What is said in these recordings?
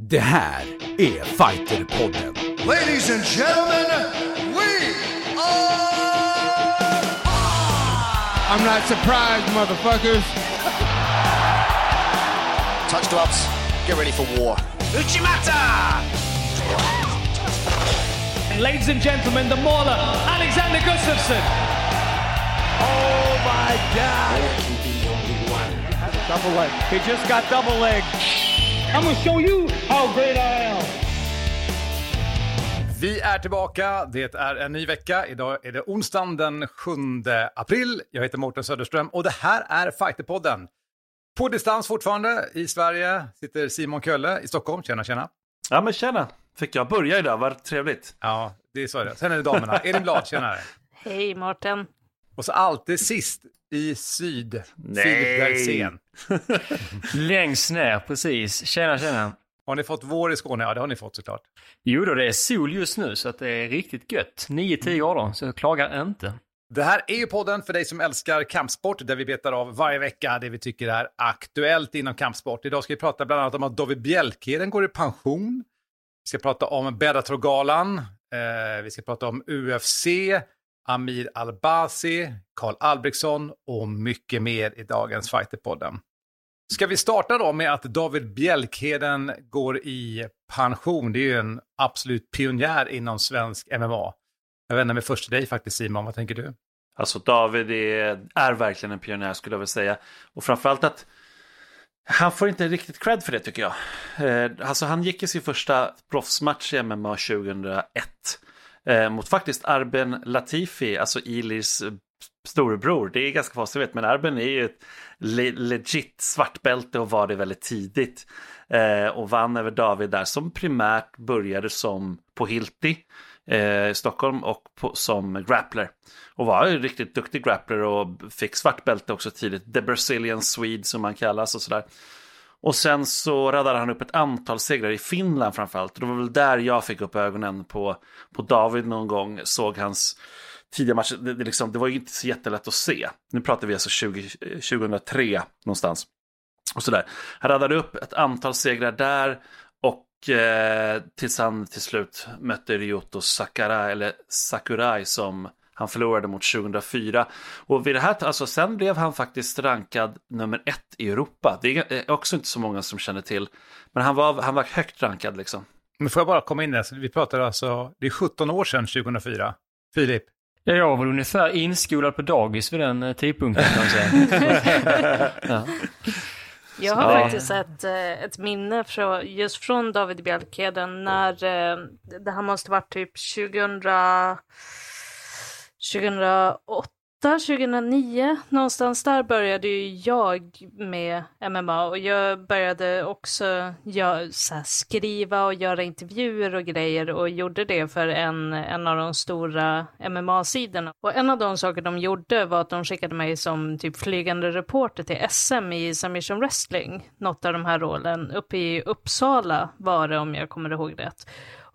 Det här är Fighterpodden. Ladies and gentlemen, we are. I'm not surprised, motherfuckers. Touch gloves. Get ready for war. Uchimata! Ladies and gentlemen, the mauler, Alexander Gustafsson. Oh my God! Double leg. He just got double leg. I'm gonna show you how great I am. Vi är tillbaka. Det är en ny vecka. Idag är det onsdagen den 7 april. Jag heter Mårten Söderström och det här är Fighterpodden. På distans fortfarande i Sverige sitter Simon Kölle i Stockholm. Tjena, tjena. Ja men tjena, fick jag börja idag, vad trevligt. Ja, det är så det Sen är det damerna. Elin Blad, tjenare. Hej Mårten. Och så alltid sist i syd, Nej. Filip. Längst ner, precis. Tjena, tjena. Har ni fått vår i Skåne? Ja, det har ni fått såklart. Jo då, det är sol just nu så att det är riktigt gött. 9-10 grader, så jag klagar inte. Det här är ju podden för dig som älskar kampsport där vi betar av varje vecka det vi tycker är aktuellt inom kampsport. Idag ska vi prata bland annat om att David Bjälkheden går i pension. Vi ska prata om Bellator-galan. Eh, vi ska prata om UFC, Amir Albasi, Karl Albrektsson och mycket mer i dagens Fighterpodden. Ska vi starta då med att David Bjälkheden går i pension. Det är ju en absolut pionjär inom svensk MMA. Jag vänder mig först till dig faktiskt Simon, vad tänker du? Alltså David är, är verkligen en pionjär skulle jag vilja säga. Och framförallt att han får inte riktigt cred för det tycker jag. Eh, alltså han gick i sin första proffsmatch i MMA 2001. Eh, mot faktiskt Arben Latifi, alltså Ilis storebror. Det är ganska fasligt men Arben är ju ett le legit svartbälte och var det väldigt tidigt. Eh, och vann över David där som primärt började som på Hilti eh, i Stockholm och på, som grappler. Och var en riktigt duktig grappler och fick svart bälte också tidigt. The Brazilian Swede som man kallas och sådär. Och sen så radade han upp ett antal segrar i Finland framförallt. Och det var väl där jag fick upp ögonen på, på David någon gång. Såg hans tidiga matcher. Det, det, liksom, det var ju inte så jättelätt att se. Nu pratar vi alltså 20, 2003 någonstans. Och sådär. Han radade upp ett antal segrar där. Och eh, tills han till slut mötte Ryoto Sakurai, eller Sakurai som han förlorade mot 2004. Och vid det här, alltså sen blev han faktiskt rankad nummer ett i Europa. Det är också inte så många som känner till. Men han var, han var högt rankad liksom. Men får jag bara komma in där? Vi pratar alltså, det är 17 år sedan 2004. Filip? Ja, jag var ungefär inskolad på dagis vid den eh, tidpunkten kan man säga. ja. Jag har Ja. faktiskt ett, eh, ett minne från, just från David Bjälkheden när eh, det här måste varit typ 2000, 2008, 2009 någonstans där började ju jag med MMA och jag började också jag, så här, skriva och göra intervjuer och grejer och gjorde det för en, en av de stora MMA-sidorna. Och en av de saker de gjorde var att de skickade mig som typ flygande reporter till SM i submission wrestling, något av de här åren. Uppe i Uppsala var det om jag kommer ihåg rätt.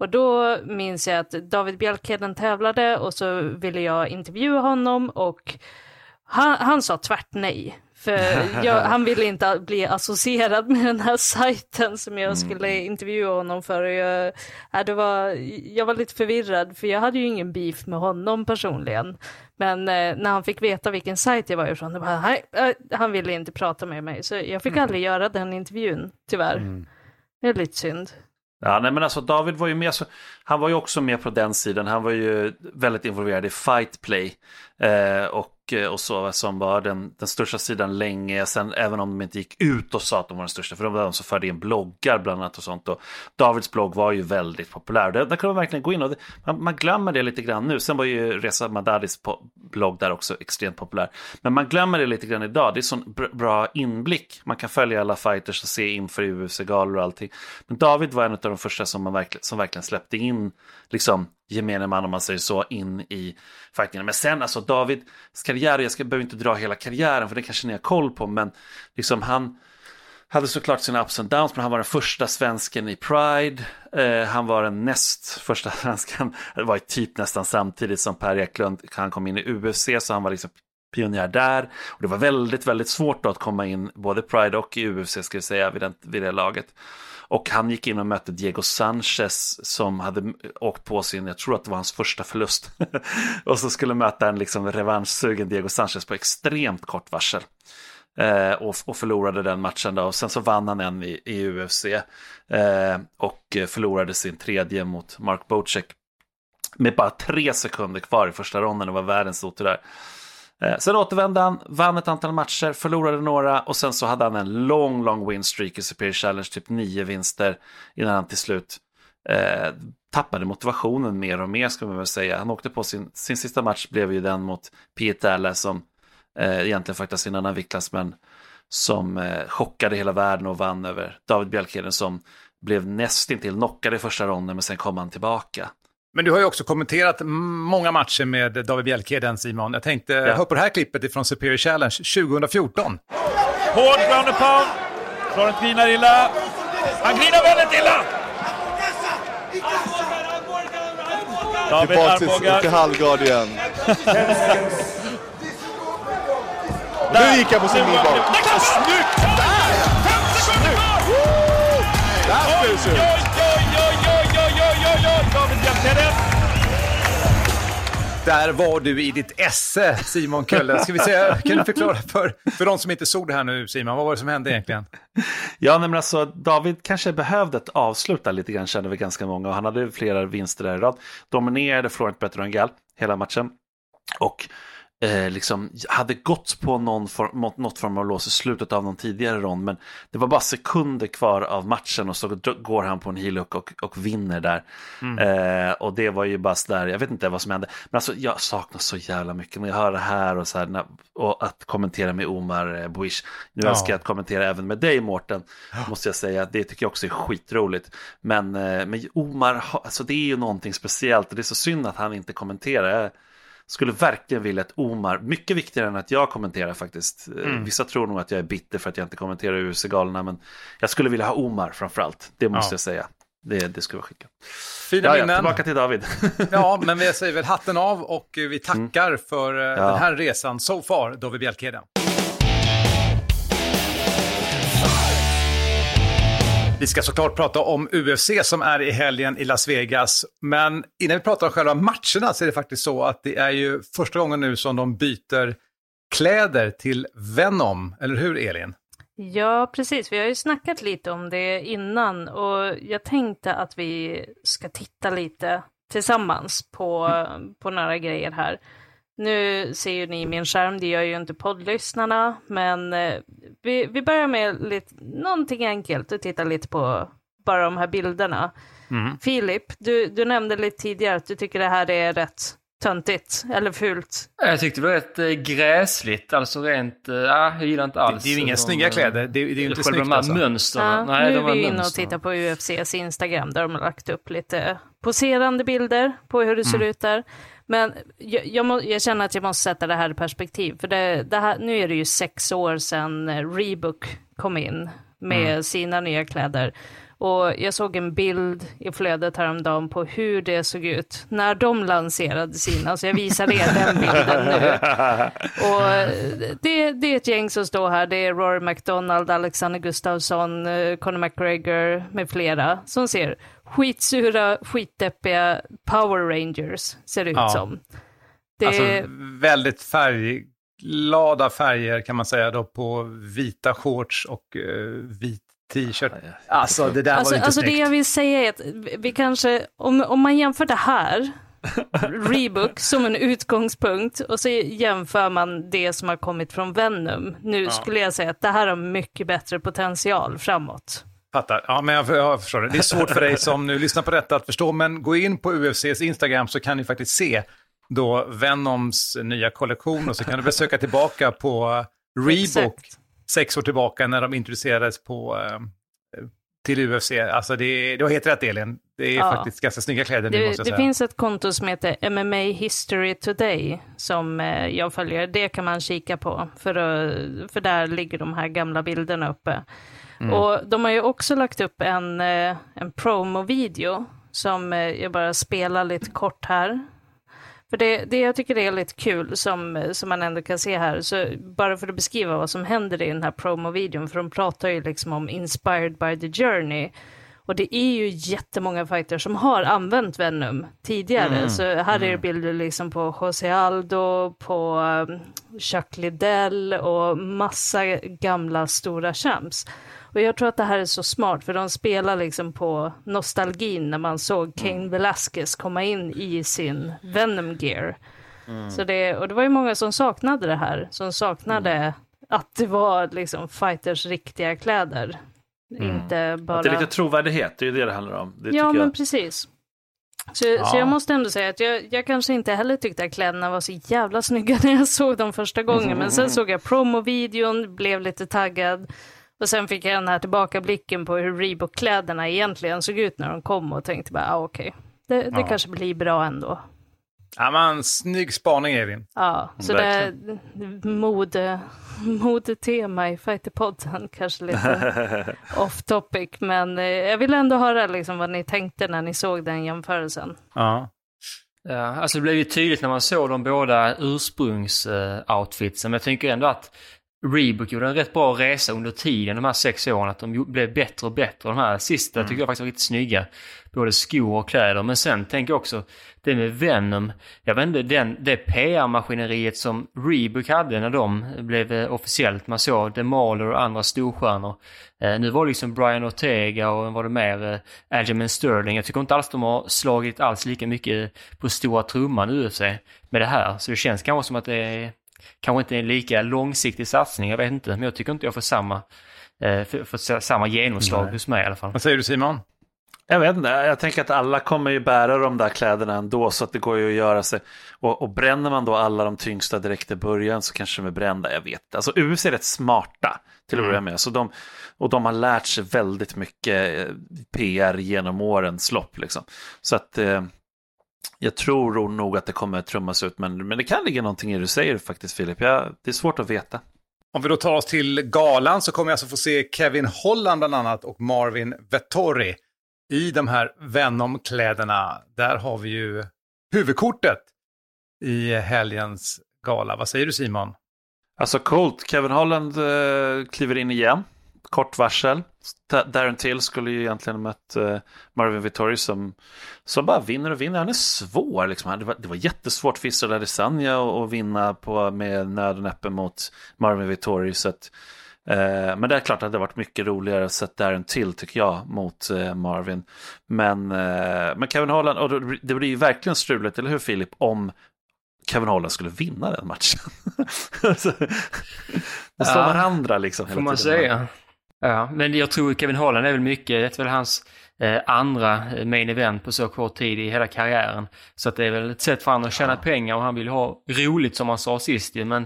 Och då minns jag att David Bjälkheden tävlade och så ville jag intervjua honom och han, han sa tvärt nej. För jag, han ville inte bli associerad med den här sajten som jag skulle intervjua honom för. Jag, ja, det var, jag var lite förvirrad för jag hade ju ingen beef med honom personligen. Men eh, när han fick veta vilken sajt jag var ifrån, bara, nej, eh, han ville inte prata med mig. Så jag fick aldrig göra den intervjun, tyvärr. Det är lite synd. Ja, nej men alltså David var ju med, så, han var ju också med på den sidan. Han var ju väldigt involverad i Fight Play eh, och, Eh, och så som var den, den största sidan länge. Sen även om de inte gick ut och sa att de var den största, för de var de som förde in bloggar bland annat och sånt. Och Davids blogg var ju väldigt populär. Där, där kunde man verkligen gå in och det, man, man glömmer det lite grann nu. Sen var ju Reza Madadis blogg där också extremt populär. Men man glömmer det lite grann idag. Det är sån br- bra inblick. Man kan följa alla fighters och se inför UFC-galor och allting. Men David var en av de första som, man verkligen, som verkligen släppte in liksom, gemene man om man säger så in i fightingen. Men sen alltså Davids karriär, jag ska, behöver inte dra hela karriären för det kanske ni har koll på, men liksom han hade såklart sina ups and downs, men han var den första svensken i Pride. Eh, han var den näst första svensken, det var ju typ nästan samtidigt som Per Eklund, han kom in i UFC, så han var liksom pionjär där. Och det var väldigt, väldigt svårt då att komma in både Pride och i UFC, ska vi säga, vid, den, vid det laget. Och han gick in och mötte Diego Sanchez som hade åkt på sin, jag tror att det var hans första förlust. och så skulle möta en liksom revanschsugen Diego Sanchez på extremt kort varsel. Eh, och, och förlorade den matchen då. Och sen så vann han en i, i UFC. Eh, och förlorade sin tredje mot Mark Bocek. Med bara tre sekunder kvar i första ronden. Det var världens otur där. Eh, sen återvände han, vann ett antal matcher, förlorade några och sen så hade han en lång, lång win streak i Superior Challenge, typ nio vinster innan han till slut eh, tappade motivationen mer och mer ska man väl säga. Han åkte på sin, sin sista match blev ju den mot Pieter som eh, egentligen faktiskt en annan viktklass men som eh, chockade hela världen och vann över David Bjelkheden som blev nästintill knockad i första ronden men sen kom han tillbaka. Men du har ju också kommenterat många matcher med David Bjelkheden, Simon. Jag tänkte, ja. hör på det här klippet ifrån Superior Challenge 2014. Hård ground and pound. Florent grinar illa. Han grinar väldigt illa! David Tillbaka till halvgard igen. nu gick han på sin midbag. Snyggt! Där! Fem sekunder kvar! Där ut. Där var du i ditt esse, Simon Kölle. Ska vi säga, kan du förklara för, för de som inte såg det här nu, Simon, vad var det som hände egentligen? Ja, men alltså David kanske behövde ett avslut lite grann, kände vi ganska många. Och han hade flera vinster där i rad. Dominerade Florent Bertrand hela matchen. Och eh, liksom hade gått på någon form, något form av lås i slutet av någon tidigare rond. Men det var bara sekunder kvar av matchen och så går han på en heelhook och, och vinner där. Mm. Eh, och det var ju bara sådär, jag vet inte vad som hände. Men alltså jag saknar så jävla mycket när jag hör det här och så här, när, och att kommentera med Omar eh, Buish. Nu ja. älskar jag att kommentera även med dig Mårten, måste jag säga. Det tycker jag också är skitroligt. Men eh, med Omar, alltså det är ju någonting speciellt och det är så synd att han inte kommenterar. Skulle verkligen vilja att Omar, mycket viktigare än att jag kommenterar faktiskt. Eh, mm. Vissa tror nog att jag är bitter för att jag inte kommenterar UFC-galorna, men jag skulle vilja ha Omar framförallt. Det måste ja. jag säga. Det, det skulle vara skickat. Fina ja, minnen. tillbaka till David. ja, men vi säger väl hatten av och vi tackar mm. för eh, ja. den här resan so far, David Bjelkheden. Vi ska såklart prata om UFC som är i helgen i Las Vegas. Men innan vi pratar om själva matcherna så är det faktiskt så att det är ju första gången nu som de byter kläder till Venom. Eller hur Elin? Ja, precis. Vi har ju snackat lite om det innan och jag tänkte att vi ska titta lite tillsammans på, på några grejer här. Nu ser ju ni min skärm, det gör ju inte poddlyssnarna, men eh, vi, vi börjar med lite, någonting enkelt och tittar lite på bara de här bilderna. Mm. Filip, du, du nämnde lite tidigare att du tycker det här är rätt töntigt eller fult. Jag tyckte det var rätt äh, gräsligt, alltså rent, äh, jag gillar inte alls. Det, det är ju inga snygga kläder, det, det är ju inte snyggt de alltså. mönstren. Ja, Nej, nu är vi inne och tittar på UFCs Instagram där de har lagt upp lite poserande bilder på hur det ser mm. ut där. Men jag, jag, må, jag, känner att jag måste sätta det här i perspektiv. För det, det här, nu är det ju sex år sedan Rebook kom in med mm. sina nya kläder. Och jag såg en bild i flödet häromdagen på hur det såg ut när de lanserade sina, så jag visar er den bilden nu. Och det, det, är ett gäng som står här, det är Rory McDonald, Alexander Gustafsson, eh, Conor McGregor med flera som ser skitsura, skitdeppiga Power Rangers, ser det ut ja. som. Det... Alltså väldigt färgglada färger kan man säga då på vita shorts och uh, vit t-shirt. Alltså det där alltså, var inte Alltså snyggt. det jag vill säga är att vi kanske, om, om man jämför det här, Rebook som en utgångspunkt och så jämför man det som har kommit från Venom. Nu ja. skulle jag säga att det här har mycket bättre potential framåt. Fattar. Ja, men jag, jag förstår det. Det är svårt för dig som nu lyssnar på detta att förstå, men gå in på UFCs Instagram så kan ni faktiskt se då Venoms nya kollektion och så kan du besöka tillbaka på Reebok sex år tillbaka när de introducerades på, eh, till UFC. Alltså det, du har helt rätt Elin. Det är ja. faktiskt ganska snygga kläder nu det, måste jag säga. Det finns ett konto som heter MMA History Today som eh, jag följer. Det kan man kika på för, för där ligger de här gamla bilderna uppe. Mm. Och de har ju också lagt upp en, eh, en promo-video som eh, jag bara spelar lite kort här. För det, det jag tycker är lite kul som, som man ändå kan se här, så bara för att beskriva vad som händer i den här promo-videon, för de pratar ju liksom om inspired by the journey. Och det är ju jättemånga fighters som har använt Venom tidigare. Mm. Så här är det bilder liksom på José Aldo, på um, Chuck Liddell och massa gamla stora champs. Och jag tror att det här är så smart, för de spelar liksom på nostalgin när man såg Cain Velasquez komma in i sin Venom gear. Mm. Så det, och det var ju många som saknade det här, som saknade att det var liksom fighters riktiga kläder. Inte bara... Att det är lite trovärdighet, det är ju det det handlar om. Det ja, men jag. precis. Så, Ja. så jag måste ändå säga att jag, jag kanske inte heller tyckte att kläderna var så jävla snygga när jag såg dem första gången. Men sen såg jag promovideon, blev lite taggad. Och sen fick jag den här tillbakablicken på hur Reebok-kläderna egentligen såg ut när de kom och tänkte bara, ah, okej, det, det Ja. kanske blir bra ändå. Ja, men snygg spaning Evin. Ja, så det är mode, modetema i Fighterpodden, kanske lite off topic, men eh, jag vill ändå höra liksom vad ni tänkte när ni såg den jämförelsen. Ja. Ja, alltså det blev ju tydligt när man såg de båda ursprungsoutfitsen, men jag tänker ändå att Reebok gjorde en rätt bra resa under tiden, de här sex åren, att de blev bättre och bättre. De här sista tycker jag faktiskt var riktigt snygga. Både skor och kläder. Men sen tänker jag också, det med Venom, jag vet inte, den, det PR-maskineriet som Reebok hade när de blev eh, officiellt, man såg Demaler och andra storstjärnor. Eh, nu var det liksom Brian Ortega och var det mer eh, Aljamain Sterling. Jag tycker inte alls de har slagit alls lika mycket på stora trumman i UFC med det här. Så det känns kanske som att det är kanske inte är en lika långsiktig satsning, jag vet inte. Men jag tycker inte jag får samma, eh, för, för samma genomslag Nej. hos mig i alla fall. Vad säger du Simon? Jag vet inte, jag tänker att alla kommer ju bära de där kläderna ändå så att det går ju att göra sig. Och, och bränner man då alla de tyngsta direkt i början så kanske de är brända, jag vet inte. Alltså US är rätt smarta till att Mm. börja med. Så de, och de har lärt sig väldigt mycket eh, PR genom årens lopp liksom. Så att eh, jag tror nog att det kommer att trummas ut, men, men det kan ligga någonting i det du säger faktiskt Filip. Jag, det är svårt att veta. Om vi då tar oss till galan så kommer vi alltså få se Kevin Holland bland annat och Marvin Vettori i de här Venom-kläderna. Där har vi ju huvudkortet i helgens gala. Vad säger du Simon? Alltså coolt, Kevin Holland eh, kliver in igen. Kort varsel. Da- Darren Till skulle ju egentligen mött eh, Marvin Vittori som, som bara vinner och vinner. Han är svår liksom. Det var, det var jättesvårt för Israel Adesanya att, vinna på, med nöd och näppe mot Marvin Vittori. Så att, eh, men det är klart att det hade varit mycket roligare att se Darren Till tycker jag mot eh, Marvin. Men, eh, men Kevin Holland, och det, det blir ju verkligen struligt, eller hur Filip, om Kevin Holland skulle vinna den matchen. Så- De slår Ja, varandra liksom hela Får man tiden. säga. Ja, men jag tror Kevin Holland är väl mycket, det är väl hans eh, andra eh, main event på så kort tid i hela karriären. Så att det är väl ett sätt för honom att tjäna pengar och han vill ha roligt som han sa sist ju. Men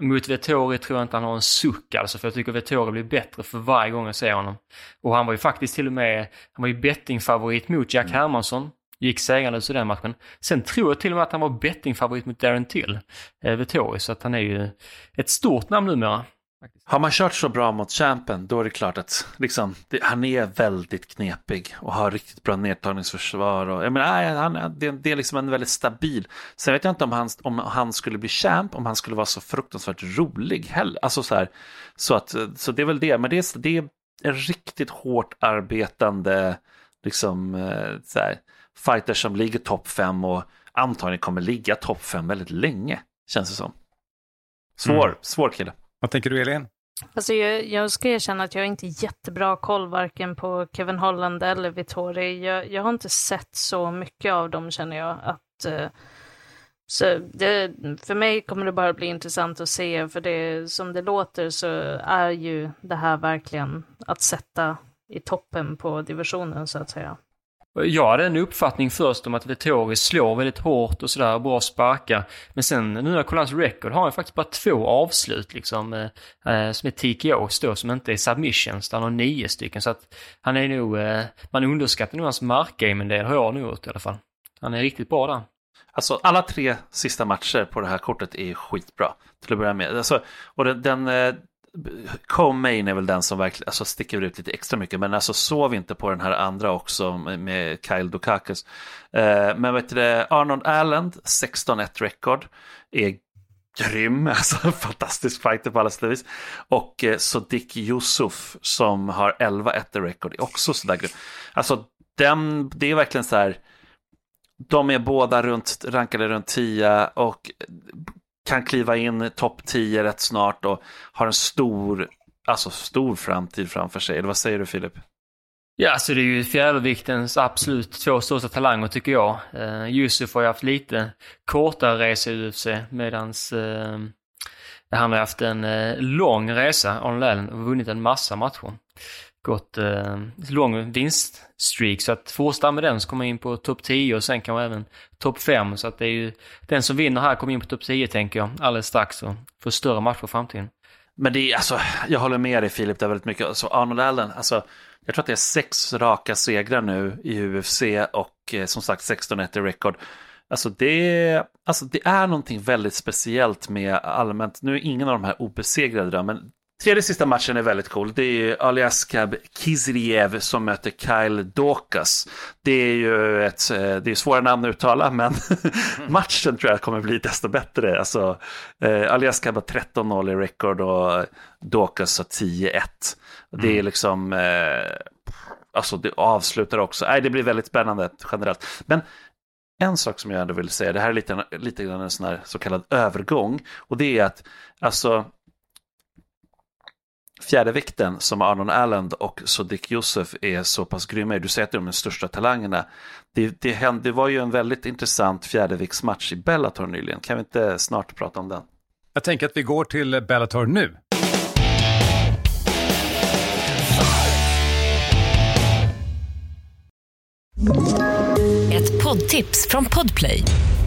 mot Vettori tror jag inte han har en suck alltså, för jag tycker Vettori blir bättre för varje gång jag ser honom. Och han var ju faktiskt till och med, han var ju bettingfavorit mot Jack Hermansson. Gick segrande i den matchen. Sen tror jag till och med att han var bettingfavorit mot Darren Till, eh, Vettori, så att han är ju ett stort namn numera. Har man kört så bra mot champen, då är det klart att liksom, det, han är väldigt knepig och har riktigt bra nedtagningsförsvar. Och, jag menar, han, det, det är liksom en väldigt stabil. Sen vet jag inte om han, om han skulle bli champ, om han skulle vara så fruktansvärt rolig heller. Alltså så här, så, att, så det är väl det. Men det är, det är en riktigt hårt arbetande liksom, eh, så här, fighter som ligger topp fem och antagligen kommer ligga topp fem väldigt länge, känns det som. Svår, Mm. svår kille. Vad tänker du Elin? Alltså jag, jag ska erkänna att jag har inte jättebra koll varken på Kevin Holland eller Vittori. Jag, jag har inte sett så mycket av dem känner jag. att eh, så det, För mig kommer det bara bli intressant att se, för det, som det låter så är ju det här verkligen att sätta i toppen på divisionen så att säga. Jag hade en uppfattning först om att Vettori slår väldigt hårt och sådär, bra sparkar. Men sen nu när jag kollar hans record har han faktiskt bara två avslut liksom, eh, eh som är TKOs då, som inte är submissions. där Han har nio stycken, så att han är nog, eh, man underskattar nog hans markgame en del, har jag nog gjort i alla fall. Han är riktigt bra där. Alltså alla tre sista matcher på det här kortet är skitbra till att börja med. Alltså, och den, den, eh, Co-Main är väl den som verkligen alltså, sticker ut lite extra mycket, men alltså sov inte på den här andra också med Kyle Dukakis. Eh, men vet du Arnold Alland, 16-1 record, är grym, alltså en fantastisk fighter på alla sätt och vis. Och eh, Dick Yusuf som har 11-1 record, är också sådär grym. Alltså den, det är verkligen så här, de är båda runt, rankade runt 10 och kan kliva in topp 10 rätt snart och har en stor, alltså stor framtid framför sig. Eller vad säger du Filip? Ja, alltså det är ju fjäderviktens absolut två största talanger tycker jag. Eh, Yusuf har ju haft lite kortare resa i UFC medans eh, han har haft en eh, lång resa, online och vunnit en massa matcher. Gått eh, lång vinststreak, så att fortsätta med den så kommer in på topp 10 och sen kanske även topp 5. Så att det är ju den som vinner här kommer in på topp 10 tänker jag alldeles strax och får större matcher i framtiden. Men det är alltså, jag håller med dig Filip, där väldigt mycket. Alltså Arnold Allen, alltså jag tror att det är sex raka segrar nu i UFC och eh, som sagt 16-1 i rekord. Alltså det, alltså det är någonting väldigt speciellt med allmänt, nu är ingen av de här obesegrade då, men tredje sista matchen är väldigt cool. Det är ju Aljaskab Kizriev som möter Kyle Dokas. Det är ju ett, eh, det är svåra namn att uttala, men matchen tror jag kommer bli desto bättre. Alltså, eh, Aljaskab har 13-0 i rekord och Dokas har 10-1. Det är mm. liksom, eh, alltså det avslutar också, nej det blir väldigt spännande generellt. Men en sak som jag ändå vill säga, det här är lite, lite grann en sån här så kallad övergång, och det är att alltså fjärdevikten som Arnon Alland och Sodiq Yusuf är så pass grymma Du säger att de är de största talangerna. Det, det, hände, det var ju en väldigt intressant fjärdeviktsmatch i Bellator nyligen. Kan vi inte snart prata om den? Jag tänker att vi går till Bellator nu. Ett poddtips från Podplay.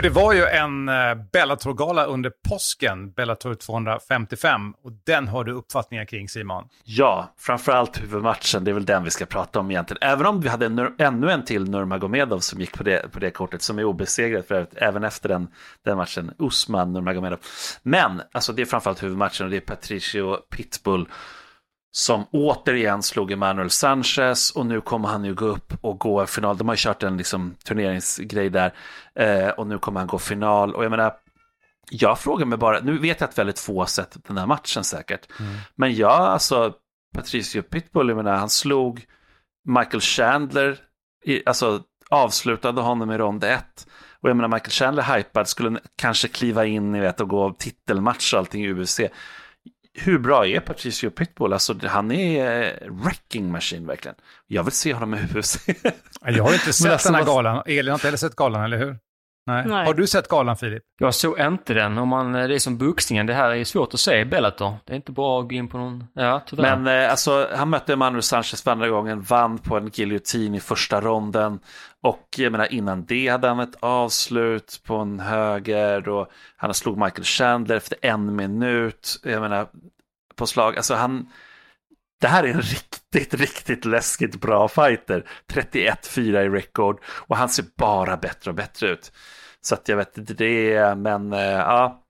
För det var ju en eh, Bellator-gala under påsken, Bellator 255, och den har du uppfattningar kring Simon. Ja, framförallt huvudmatchen, det är väl den vi ska prata om egentligen. Även om vi hade en, ännu en till Nurmagomedov som gick på det, på det kortet, som är obesegrad för övrigt, även efter den, den matchen, Usman Nurmagomedov. Men, alltså det är framförallt huvudmatchen och det är Patricio Pitbull som återigen slog Emanuel Sanchez och nu kommer han ju gå upp och gå final. De har ju kört en liksom, turneringsgrej där eh, och nu kommer han gå final. Och jag menar, jag frågar mig bara, nu vet jag att väldigt få har sett den här matchen säkert, mm. men jag, alltså, Patricio Pitbull, jag menar, han slog Michael Chandler, i, alltså avslutade honom i rond ett. Och jag menar, Michael Chandler hypad skulle kanske kliva in i vet, och gå titelmatch och allting i UFC hur bra är Patricio Pitbull? Alltså, han är eh, wrecking machine verkligen. Jag vill se honom i UFC. jag har inte sett alltså, den här galan. Elin har inte heller sett galan, eller hur? Nej. Nej. Har du sett galan, Filip? Jag såg inte den. Om man, det är som boxningen. Det här är svårt att se Bellator. Det är inte bra att gå in på någon... Ja, tyvärr. Men eh, alltså, han mötte Manuel Sanchez för andra gången, vann på en giljotin i första ronden. Och jag menar, innan det hade han ett avslut på en höger och han slog Michael Chandler efter en minut. Jag menar, på slag. Alltså han... Det här är en riktigt, riktigt läskigt bra fighter. 31-4 i rekord och han ser bara bättre och bättre ut. Så att jag vet inte det, men eh, ja.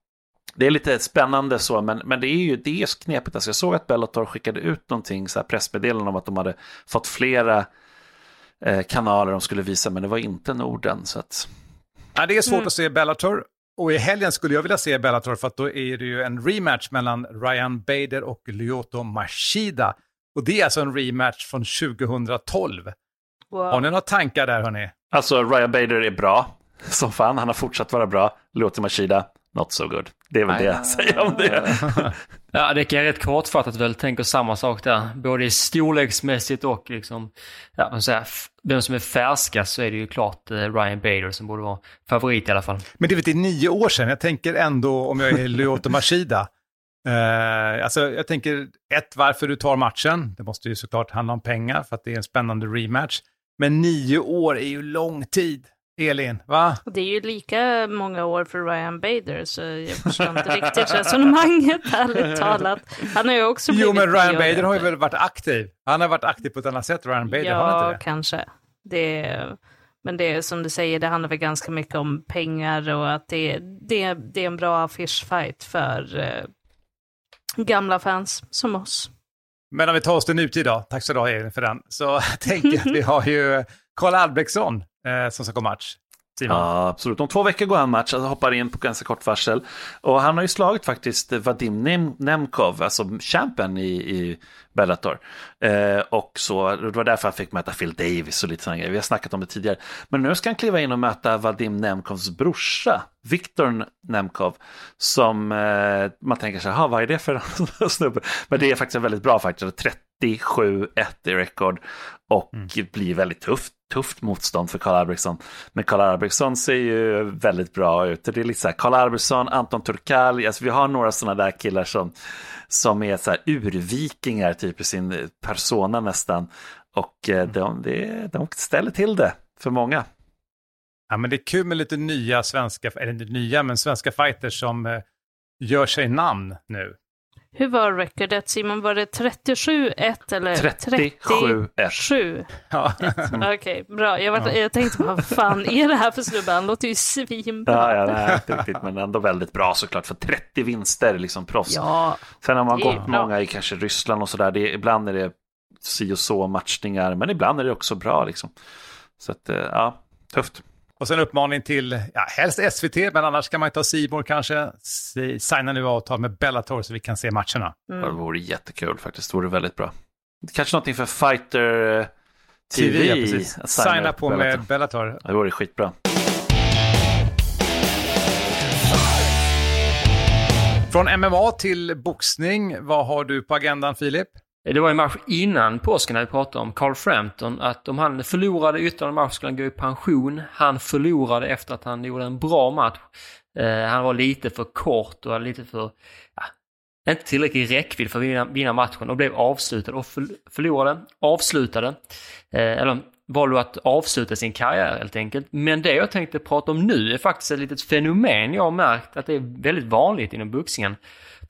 Det är lite spännande så, men, men det är ju det är knepigt. Alltså jag såg att Bellator skickade ut någonting, så här pressmeddelande om att de hade fått flera kanaler de skulle visa, men det var inte Norden. Så att... ja, det är svårt mm. att se Bellator. Och i helgen skulle jag vilja se Bellator för att då är det ju en rematch mellan Ryan Bader och Lyoto Machida. Och det är alltså en rematch från 2012. Wow. Har ni några tankar där hörni? Alltså Ryan Bader är bra som fan, han har fortsatt vara bra. Lyoto Machida, not so good. Det är väl det jag säger om det. ja, det kan jag rätt kortfattat väl tänka samma sak där. Både storleksmässigt och liksom, ja, man säger, vem som är färskast så är det ju klart eh, Ryan Bader som borde vara favorit i alla fall. Men det är väl nio år sedan, jag tänker ändå om jag är Lyoto Machida, Uh, alltså, jag tänker, ett, varför du tar matchen. Det måste ju såklart handla om pengar för att det är en spännande rematch. Men nio år är ju lång tid. Elin, va? Det är ju lika många år för Ryan Bader, så jag förstår inte riktigt resonemanget, ärligt talat. Han har ju också blivit Jo, men Ryan Bader har ju väl varit aktiv? Han har varit aktiv på ett annat sätt, Ryan Bader, ja, har han inte det? kanske. Det men det är som du säger, det handlar väl ganska mycket om pengar och att det, det, det är en bra affischfight för eh, gamla fans som oss. Men om vi tar oss till nutid då, tack så du ha Elin för den, så tänker jag att vi har ju Karl Albrektsson eh, som ska gå match. Simon. Ja, absolut. Om två veckor går han match, alltså hoppar in på ganska kort varsel. Och han har ju slagit faktiskt Vadim Nem Nemkov, alltså champen i, i Bellator. Eh, och så, det var därför han fick möta Phil Davis och lite sådana grejer. Vi har snackat om det tidigare. Men nu ska han kliva in och möta Vadim Nemkovs brorsa, Viktor Nemkov, som eh, man tänker sig, vad är det för snubbe? Men det är faktiskt en väldigt bra fighter, 37-1 i rekord och mm. blir väldigt tufft tufft motstånd för Karl Albrektsson. Men Karl Albrektsson ser ju väldigt bra ut. Det är lite så här, Karl Albrektsson, Anton Turkal, alltså vi har några sådana där killar som, som är så här urvikingar typ i sin persona nästan. Och eh, mm. de, de, de ställer till det för många. Ja, men det är kul med lite nya svenska, eller inte nya, men svenska fighters som eh, gör sig namn nu. Hur var recordet Simon? Var det 37-1 eller 37-1? Ja. Okej, okay, bra. Jag, var, ja. jag tänkte, vad fan är det här för snubbe? Han låter ju svinbra. Ja, ja nej, inte riktigt, men ändå väldigt bra såklart. För 30 vinster, liksom proffs. Ja, Sen har man gått många i kanske Ryssland och sådär. Ibland är det si och så matchningar, men ibland är det också bra liksom. Så att, eh, ja, tufft. Och sen uppmaning till, ja, helst SVT, men annars kan man ju ta Simor kanske. Signa nu avtal med Bellator så vi kan se matcherna. Mm. Det vore jättekul faktiskt, det vore väldigt bra. Kanske någonting för Fighter TV. TV ja, precis. Signa, signa på Bellator. med Bellator. Det vore skitbra. Från MMA till boxning, vad har du på agendan Filip? Eh, det var en match innan påsken när vi pratade om Carl Frampton, att om han förlorade ytterligare en match skulle han gå i pension. Han förlorade efter att han gjorde en bra match. Eh, han var lite för kort och lite för, ja, inte tillräcklig räckvidd för att vinna, vinna matchen och blev avslutad och förlorade, avslutade, eh, eller valde att avsluta sin karriär helt enkelt. Men det jag tänkte prata om nu är faktiskt ett litet fenomen jag har märkt att det är väldigt vanligt inom boxningen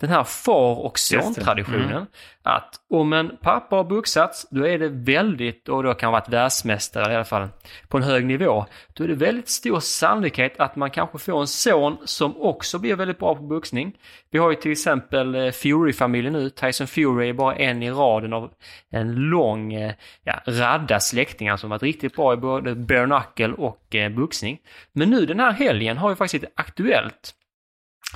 den här far och son-traditionen. Mm. Att om en pappa har boxats, då är det väldigt, och då kan ha varit världsmästare i alla fall, på en hög nivå. Då är det väldigt stor sannolikhet att man kanske får en son som också blir väldigt bra på boxning. Vi har ju till exempel eh, Fury-familjen nu. Tyson Fury är bara en i raden av en lång eh, ja, radda släktingar som varit riktigt bra i både bare knuckle och eh, boxning. Men nu den här helgen har ju faktiskt ett aktuellt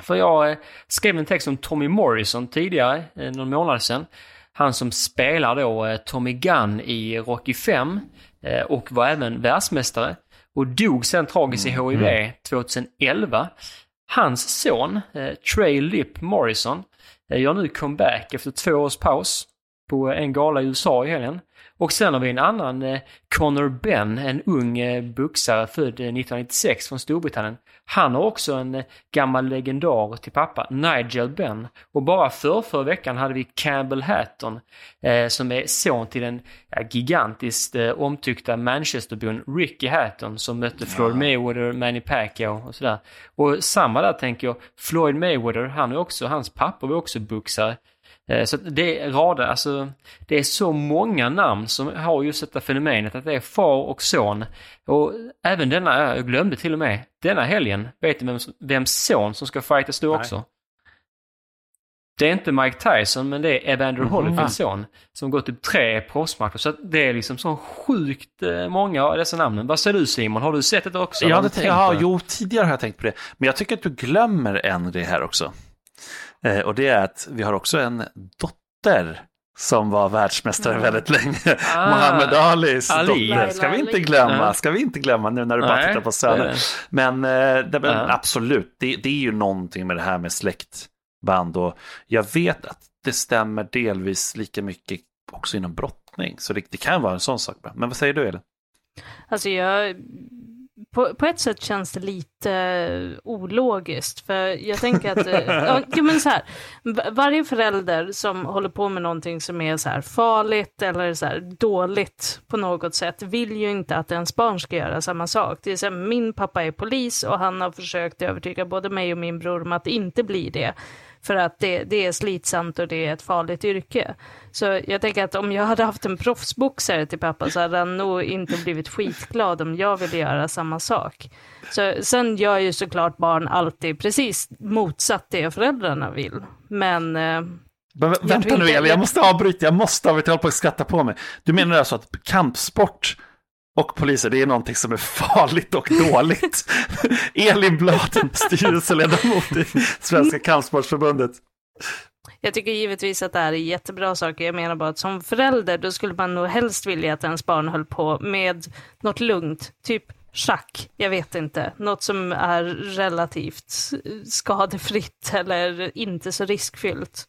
för jag eh, skrev en text om Tommy Morrison tidigare, eh, någon månad sedan. Han som spelar då eh, Tommy Gunn i Rocky 5 och var även världsmästare och dog sen tragiskt i HIV 2011. Mm. Hans son, Trey Lip Morrison, gör nu comeback efter två års paus på en gala i USA i helgen. Och sen har vi en annan, eh, Connor Benn, en ung eh, boxare född 1996 från Storbritannien. Han har också en eh, gammal legendar till pappa, Nigel Benn. Och bara för förra veckan hade vi Campbell Hatton, eh, som är son till den ja, gigantiskt eh, omtyckta Manchesterbon Ricky Hatton som mötte Floyd Mayweather, Manny Pacquiao och sådär. Och samma där tänker jag, Floyd Mayweather, han är också, hans pappa var också boxare. Eh, så det är rader, alltså det är så många namn som har just detta fenomenet att det är far och son. Och även denna, jag glömde till och med, denna helgen, vet du vem, vems son som ska fightas då också? Det är inte Mike Tyson, men det är Evander mm. Holyfields son som gått typ tre proffsmatcher. Så det är liksom så sjukt eh, många av dessa namnen. Vad säger du Simon? Har du sett det också? Jag hade tänkt, ja, jo, tidigare har jag tänkt på det. Men jag tycker att du glömmer en grej här också. Eh, och det är att vi har också en dotter som var världsmästare väldigt länge. Ah, Muhammad Alis Ali. dotter. Ska vi inte glömma, ska vi inte glömma nu när du bara tittar på söner. Men, eh, det, men absolut, det, det, är ju någonting med det här med släktband och jag vet att det stämmer delvis lika mycket också inom brottning. Så det, det kan vara en sån sak. Men vad säger du Elin? Alltså jag på, på ett sätt känns det lite uh, ologiskt. För jag tänker att, uh, ja, men så här, varje förälder som håller på med någonting som är så här farligt eller så här dåligt på något sätt vill ju inte att ens barn ska göra samma sak. Det är så här, min pappa är polis och han har försökt övertyga både mig och min bror om att inte bli det. För att det, det är slitsamt och det är ett farligt yrke. Så jag tänker att om jag hade haft en proffsboxare till pappa så hade han nog inte blivit skitglad om jag ville göra samma sak. Så, sen gör ju såklart barn alltid precis motsatt det föräldrarna vill. Men... Eh, men vänta nu Elin, jag måste avbryta, jag måste avbryta, jag håller på att skratta på mig. Du menar alltså att kampsport och poliser, det är någonting som är farligt och dåligt. Elin Blad, styrelseledamot i Svenska Kampsportsförbundet. Jag tycker givetvis att det här är jättebra saker. Jag menar bara att som förälder, då skulle man nog helst vilja att ens barn höll på med något lugnt, typ schack, jag vet inte, något som är relativt skadefritt eller inte så riskfyllt.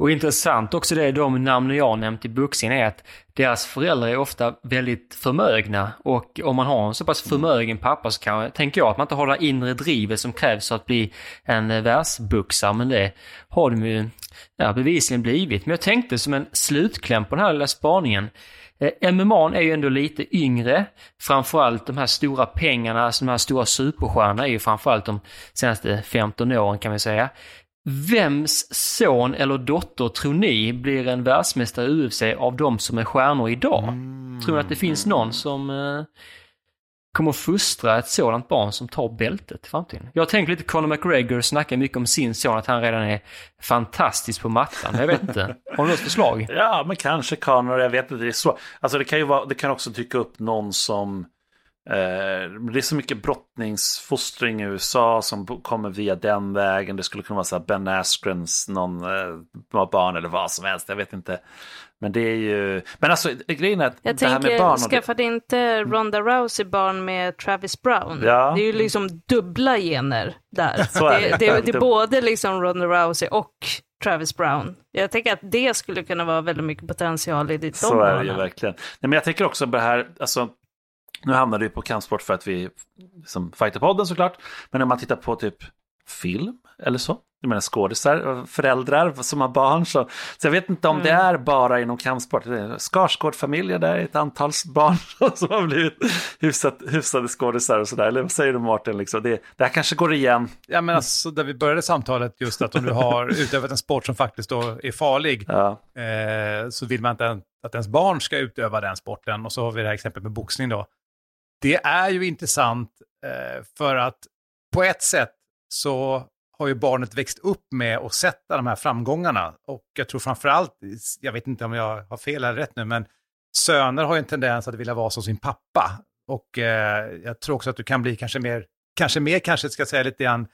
Och intressant också det de namnen jag nämnt i boxningen är att deras föräldrar är ofta väldigt förmögna och om man har en så pass förmögen pappa så kan, tänker jag att man inte har det inre drivet som krävs för att bli en eh, världsboxare men det har de ju ja, bevisligen blivit. Men jag tänkte som en slutkläm på den här lilla spaningen eh, MMA är ju ändå lite yngre. Framförallt de här stora pengarna, alltså de här stora superstjärnorna är ju framförallt de senaste 15 åren kan vi säga. Vems son eller dotter tror ni blir en världsmästare i UFC av de som är stjärnor idag? Mm. Tror ni att det finns någon som eh, kommer fostra ett sådant barn som tar bältet i framtiden? Jag tänker lite Conor McGregor snackar mycket om sin son, att han redan är fantastisk på mattan. Jag vet inte. Har du något förslag? Ja, men kanske Conor, jag vet inte. Det är så. Alltså det kan ju vara, det kan också dyka upp någon som det är så mycket brottningsfostring i USA som kommer via den vägen. Det skulle kunna vara så här Ben Askrens någon eh, barn eller vad som helst. Jag vet inte. Men det är ju, men alltså grejen är att jag det här tänker, med barn. skaffade inte Ronda Rousey barn med Travis Brown? Ja. Det är ju liksom dubbla gener där. Det. Det, det, det är både liksom Ronda Rousey och Travis Brown. Jag tänker att det skulle kunna vara väldigt mycket potential i ditt Så är det ju verkligen. Nej, men jag tänker också på det här, alltså nu hamnade vi på kampsport för att vi, som Fighterpodden såklart, men när man tittar på typ film eller så, jag menar skådisar, föräldrar som har barn. Så, så jag vet inte om mm. det är bara inom kampsport. Skarsgård-familjer, där är ett antal barn som har blivit hyfsat, hyfsade skådisar och sådär. Eller vad säger du Martin? Liksom? Det, det här kanske går igen. Ja, men alltså, där vi började samtalet, just att om du har utövat en sport som faktiskt är farlig, ja. eh, så vill man inte att ens barn ska utöva den sporten. Och så har vi det här exemplet med boxning då. Det är ju intressant eh, för att på ett sätt så har ju barnet växt upp med och sett de här framgångarna. Och jag tror framförallt, jag vet inte om jag har fel eller rätt nu, men söner har ju en tendens att vilja vara som sin pappa. Och eh, jag tror också att du kan bli kanske mer, kanske mer kanske ska säga lite grann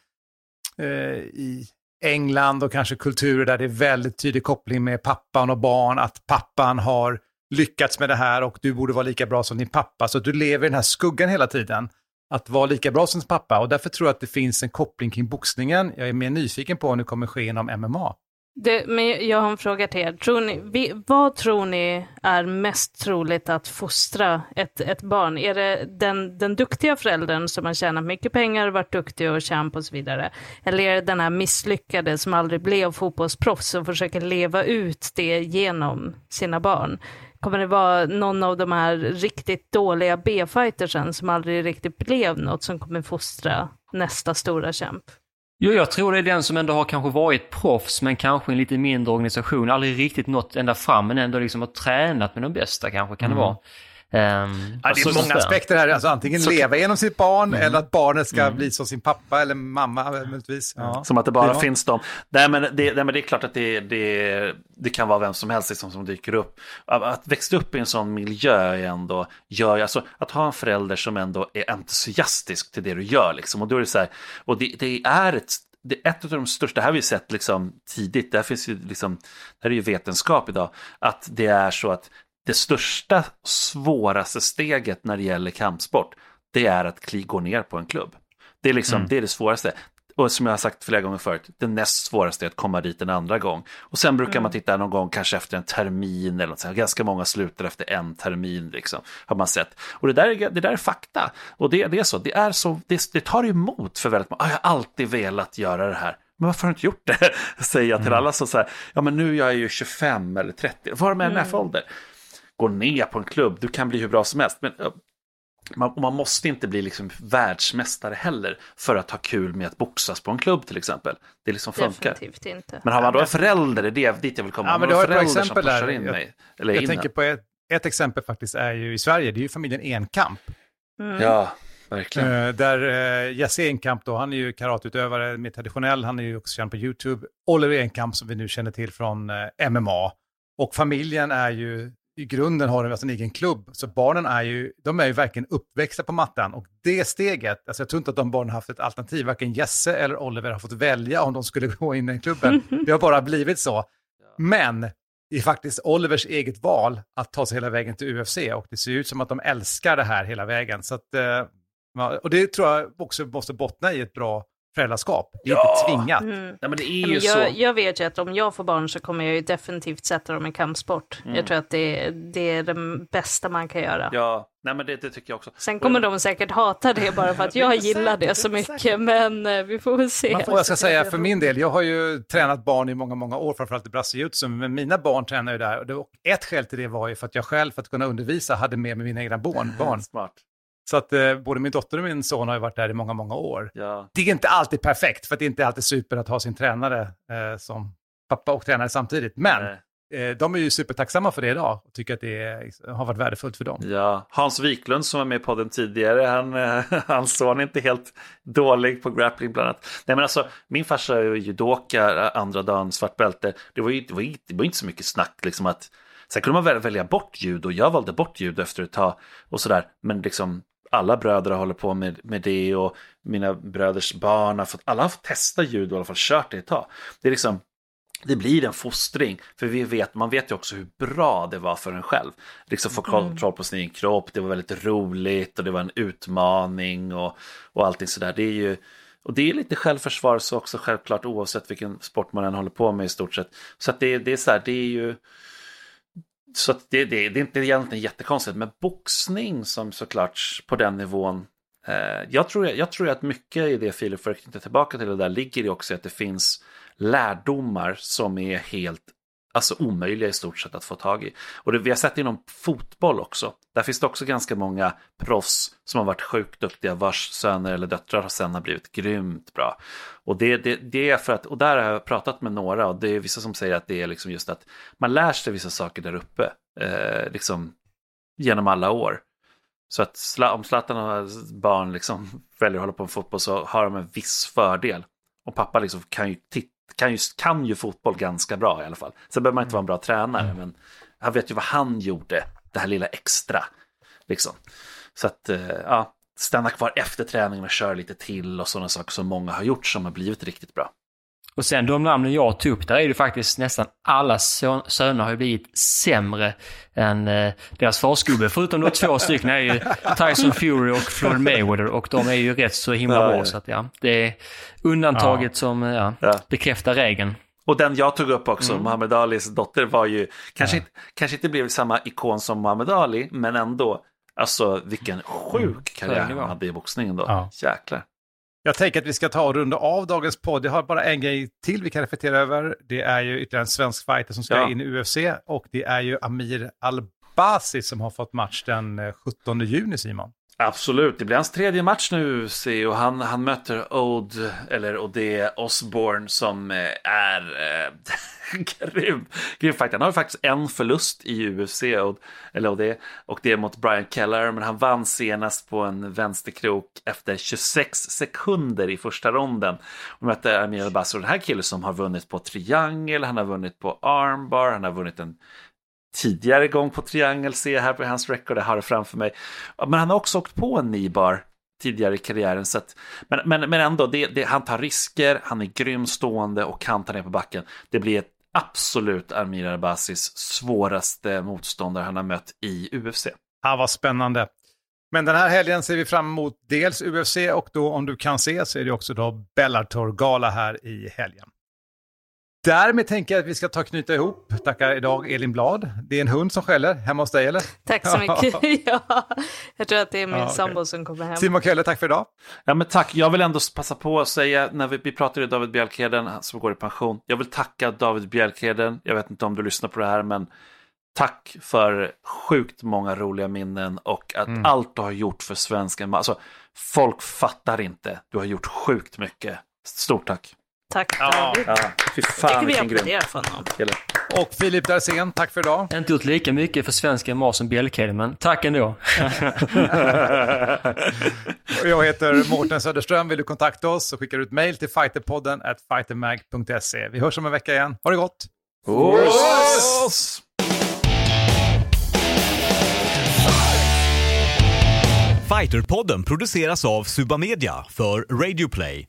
eh, i England och kanske kulturer där det är väldigt tydlig koppling med pappan och barn, att pappan har lyckats med det här och du borde vara lika bra som din pappa. Så du lever i den här skuggan hela tiden. Att vara lika bra som sin pappa och därför tror jag att det finns en koppling kring boxningen. Jag är mer nyfiken på om det kommer ske inom MMA. Det, men jag har en fråga till er. Tror ni, vi, vad tror ni är mest troligt att fostra ett, ett barn? Är det den, den duktiga föräldern som har tjänat mycket pengar, varit duktig och champ och så vidare? Eller är det den här misslyckade som aldrig blev fotbollsproffs och försöker leva ut det genom sina barn? Kommer det vara någon av de här riktigt dåliga B-fightersen som aldrig riktigt blev något som kommer fostra nästa stora kämp? Jo, jag tror det är den som ändå har kanske varit proffs, men kanske en lite mindre organisation. Aldrig riktigt nått ända fram, men ändå liksom har tränat med de bästa kanske, kan mm. det vara. Um, ja, det är många aspekter här, alltså antingen så, leva genom sitt barn mm. eller att barnet ska mm. bli som sin pappa eller mamma möjligtvis. Ja. Som att det bara ja. finns de. Nej men det, nej, men det är klart att det, det, det kan vara vem som helst liksom, som dyker upp. Att växa upp i en sån miljö är ändå, gör, alltså, att ha en förälder som ändå är entusiastisk till det du gör. Liksom. Och, då är det så här, och det, det är ett det är ett av de största, det här har vi sett liksom tidigt, det här, finns ju liksom, det här är ju vetenskap idag, att det är så att det största, svåraste steget när det gäller kampsport, det är att gå ner på en klubb. Det är, liksom, mm. det, är det svåraste. och som jag har sagt flera gånger förut, det näst svåraste är att komma dit en andra gång. Och sen brukar Mm. man titta någon gång kanske efter en termin eller något sånt. Ganska många slutar efter en termin liksom, har man sett. Och det där är, det där är fakta. Och det, det är så, det, är så det, det tar emot för väldigt många. Ah, jag har alltid velat göra det här. Men varför har du inte gjort det? Säger jag till alla som säger, ja men nu är jag ju 25 eller 30, vad med mm. för ålder? Gå ner på en klubb, du kan bli hur bra som helst. Men uh, man, man, måste inte bli liksom världsmästare heller för att ha kul med att boxas på en klubb till exempel. Det liksom funkar. Definitivt inte. Men har man då en förälder, det är det, dit jag vill komma. Ja, men du har ett exempel där. In jag, mig, eller jag in tänker på ett, ett exempel faktiskt är ju i Sverige, det är ju familjen Enkamp. Mm. Ja, verkligen. Uh, där uh, Jesse Enkamp då, han är ju karatutövare mer traditionell, han är ju också känd på YouTube. Oliver Enkamp som vi nu känner till från uh, MMA. Och familjen är ju, i grunden har de alltså en egen klubb, så barnen är ju, de är ju verkligen uppväxta på mattan. Och det steget, alltså jag tror inte att de barnen har haft ett alternativ, varken Jesse eller Oliver har fått välja om de skulle gå in i klubben. det har bara blivit så. Men det är faktiskt Olivers eget val att ta sig hela vägen till UFC och det ser ut som att de älskar det här hela vägen. Så att, och det tror jag också måste bottna i ett bra föräldraskap. Det är ja! inte tvingat. Mm. Ja, men det är ju jag, så. jag vet ju att om jag får barn så kommer jag ju definitivt sätta dem i kampsport. Mm. Jag tror att det, det är det bästa man kan göra. Ja, nej men det, det tycker jag också. Sen kommer de säkert hata det bara för att jag gillar det så mycket, men eh, vi får väl se. Och jag ska säga för min del, jag har ju tränat barn i många, många år, framförallt i brasilianjutsu, men mina barn tränar ju där. Och ett skäl till det var ju för att jag själv, för att kunna undervisa, hade med mig mina egna barn. barn. Smart. Så att eh, både min dotter och min son har ju varit där i många, många år. Ja. Det är inte alltid perfekt, för det är inte alltid super att ha sin tränare eh, som pappa och tränare samtidigt. Men eh, de är ju supertacksamma för det idag och tycker att det är, har varit värdefullt för dem. Ja, Hans Wiklund som var med på den tidigare, han, eh, hans son är inte helt dålig på grappling bland annat. Nej men alltså, min farsa är ju judoka, andra dagen svart bälte. Det var ju det var, inte, det var inte så mycket snack liksom att Sen kunde man välja bort judo, jag valde bort judo efter ett tag och sådär. Men liksom alla bröder håller på med, med det och mina bröders barn har fått, alla har fått testa judo i alla fall, kört det ett tag. Det är liksom, det blir en fostring, för vi vet, man vet ju också hur bra det var för en själv. Liksom få kontroll på sin egen kropp, det var väldigt roligt och det var en utmaning och, och allting sådär. Det är ju, och det är lite självförsvar så också självklart oavsett vilken sport man än håller på med i stort sett. Så att det, det är så här, det är ju så det, det, det, är inte egentligen jättekonstigt, men boxning som såklart på den nivån. Eh, jag, tror, jag tror att mycket i det Filip för att knyta tillbaka till det där ligger i också att det finns lärdomar som är helt alltså omöjliga i stort sett att få tag i. Och det, vi har sett det inom fotboll också. Där finns det också ganska många proffs som har varit sjukt duktiga, vars söner eller döttrar har sen har blivit grymt bra. Och det, det, det är för att, och där har jag pratat med några och det är vissa som säger att det är liksom just att man lär sig vissa saker där uppe, eh, liksom genom alla år. Så att om Zlatan och barn liksom väljer att hålla på med fotboll så har de en viss fördel. Och pappa liksom kan ju titta kan ju, kan ju fotboll ganska bra i alla fall. Sen behöver man inte vara en bra tränare, men han vet ju vad han gjorde, det här lilla extra. Liksom. Så att, ja, stanna kvar efter träningen och köra lite till och sådana saker som många har gjort som har blivit riktigt bra. Och sen de namnen jag tog upp, där är det faktiskt nästan alla söner har ju blivit sämre än eh, deras farsgubbe. Förutom de två stycken är ju Tyson Fury och Floyd Mayweather och de är ju rätt så himla Ja, bra. ja. Så att ja, det är undantaget Ja. som ja, Ja. bekräftar regeln. Och den jag tog upp också, Mm. Muhammad Alis dotter var ju, kanske, inte, kanske inte blev samma ikon som Muhammad Ali, men ändå, alltså vilken sjuk karriär Hög nivå. han hade i boxningen då. Ja. Jäklar. Jag tänker att vi ska ta och runda av dagens podd. Jag har bara en grej till vi kan reflektera över. Det är ju ytterligare en svensk fighter som ska Ja. in i UFC och det är ju Amir Albasi som har fått match den eh, 17 juni, Simon. Absolut, det blir hans tredje match nu se, och han, han möter Ode, eller Ode Osborne som eh, är eh, grym. grym. Han har ju faktiskt en förlust i UFC, Ode, eller Ode, och det är mot Brian Keller, men han vann senast på en vänsterkrok efter 26 sekunder i första ronden. Och mötte Amir Albasi, den här killen som har vunnit på triangel, han har vunnit på armbar, han har vunnit en tidigare gång på triangel, C här på hans record, jag har det framför mig. Men han har också åkt på en nibar tidigare i karriären. Så att, men, men, men ändå, det, det, han tar risker, han är grym stående och kan ta ner på backen. Det blir ett absolut Amir Abbasis svåraste motståndare han har mött i UFC. Han var spännande. Men den här helgen ser vi fram emot dels UFC och då om du kan se så är det också då Bellator-gala här i helgen. Därmed tänker jag att vi ska ta och knyta ihop. Tackar idag Elin Blad. Det är en hund som skäller hemma hos dig eller? Tack så mycket. ja, jag tror att det är min Ja, sambo som kommer hem. Simon Kölle, tack för idag. Ja, men tack. Jag vill ändå passa på att säga, när vi, vi pratade om David Bjelkheden han som går i pension. Jag vill tacka David Bjelkheden. Jag vet inte om du lyssnar på det här, men tack för sjukt många roliga minnen och att Mm. allt du har gjort för svensken. Alltså, folk fattar inte. Du har gjort sjukt mycket. Stort tack. Tack Ja. David. Ja, fy fan vilken grym applåderar för honom. kille. Och Filip Darsén, tack för idag. Inte gjort lika mycket för svenska mat som Bjelkheden, men tack ändå. Jag heter Mårten Söderström. Vill du kontakta oss så skickar du ett mejl till fighterpodden at fightermag.se. Vi hörs om en vecka igen. Ha det gott! Puss! Fighterpodden produceras av Suba Media för Radio Play.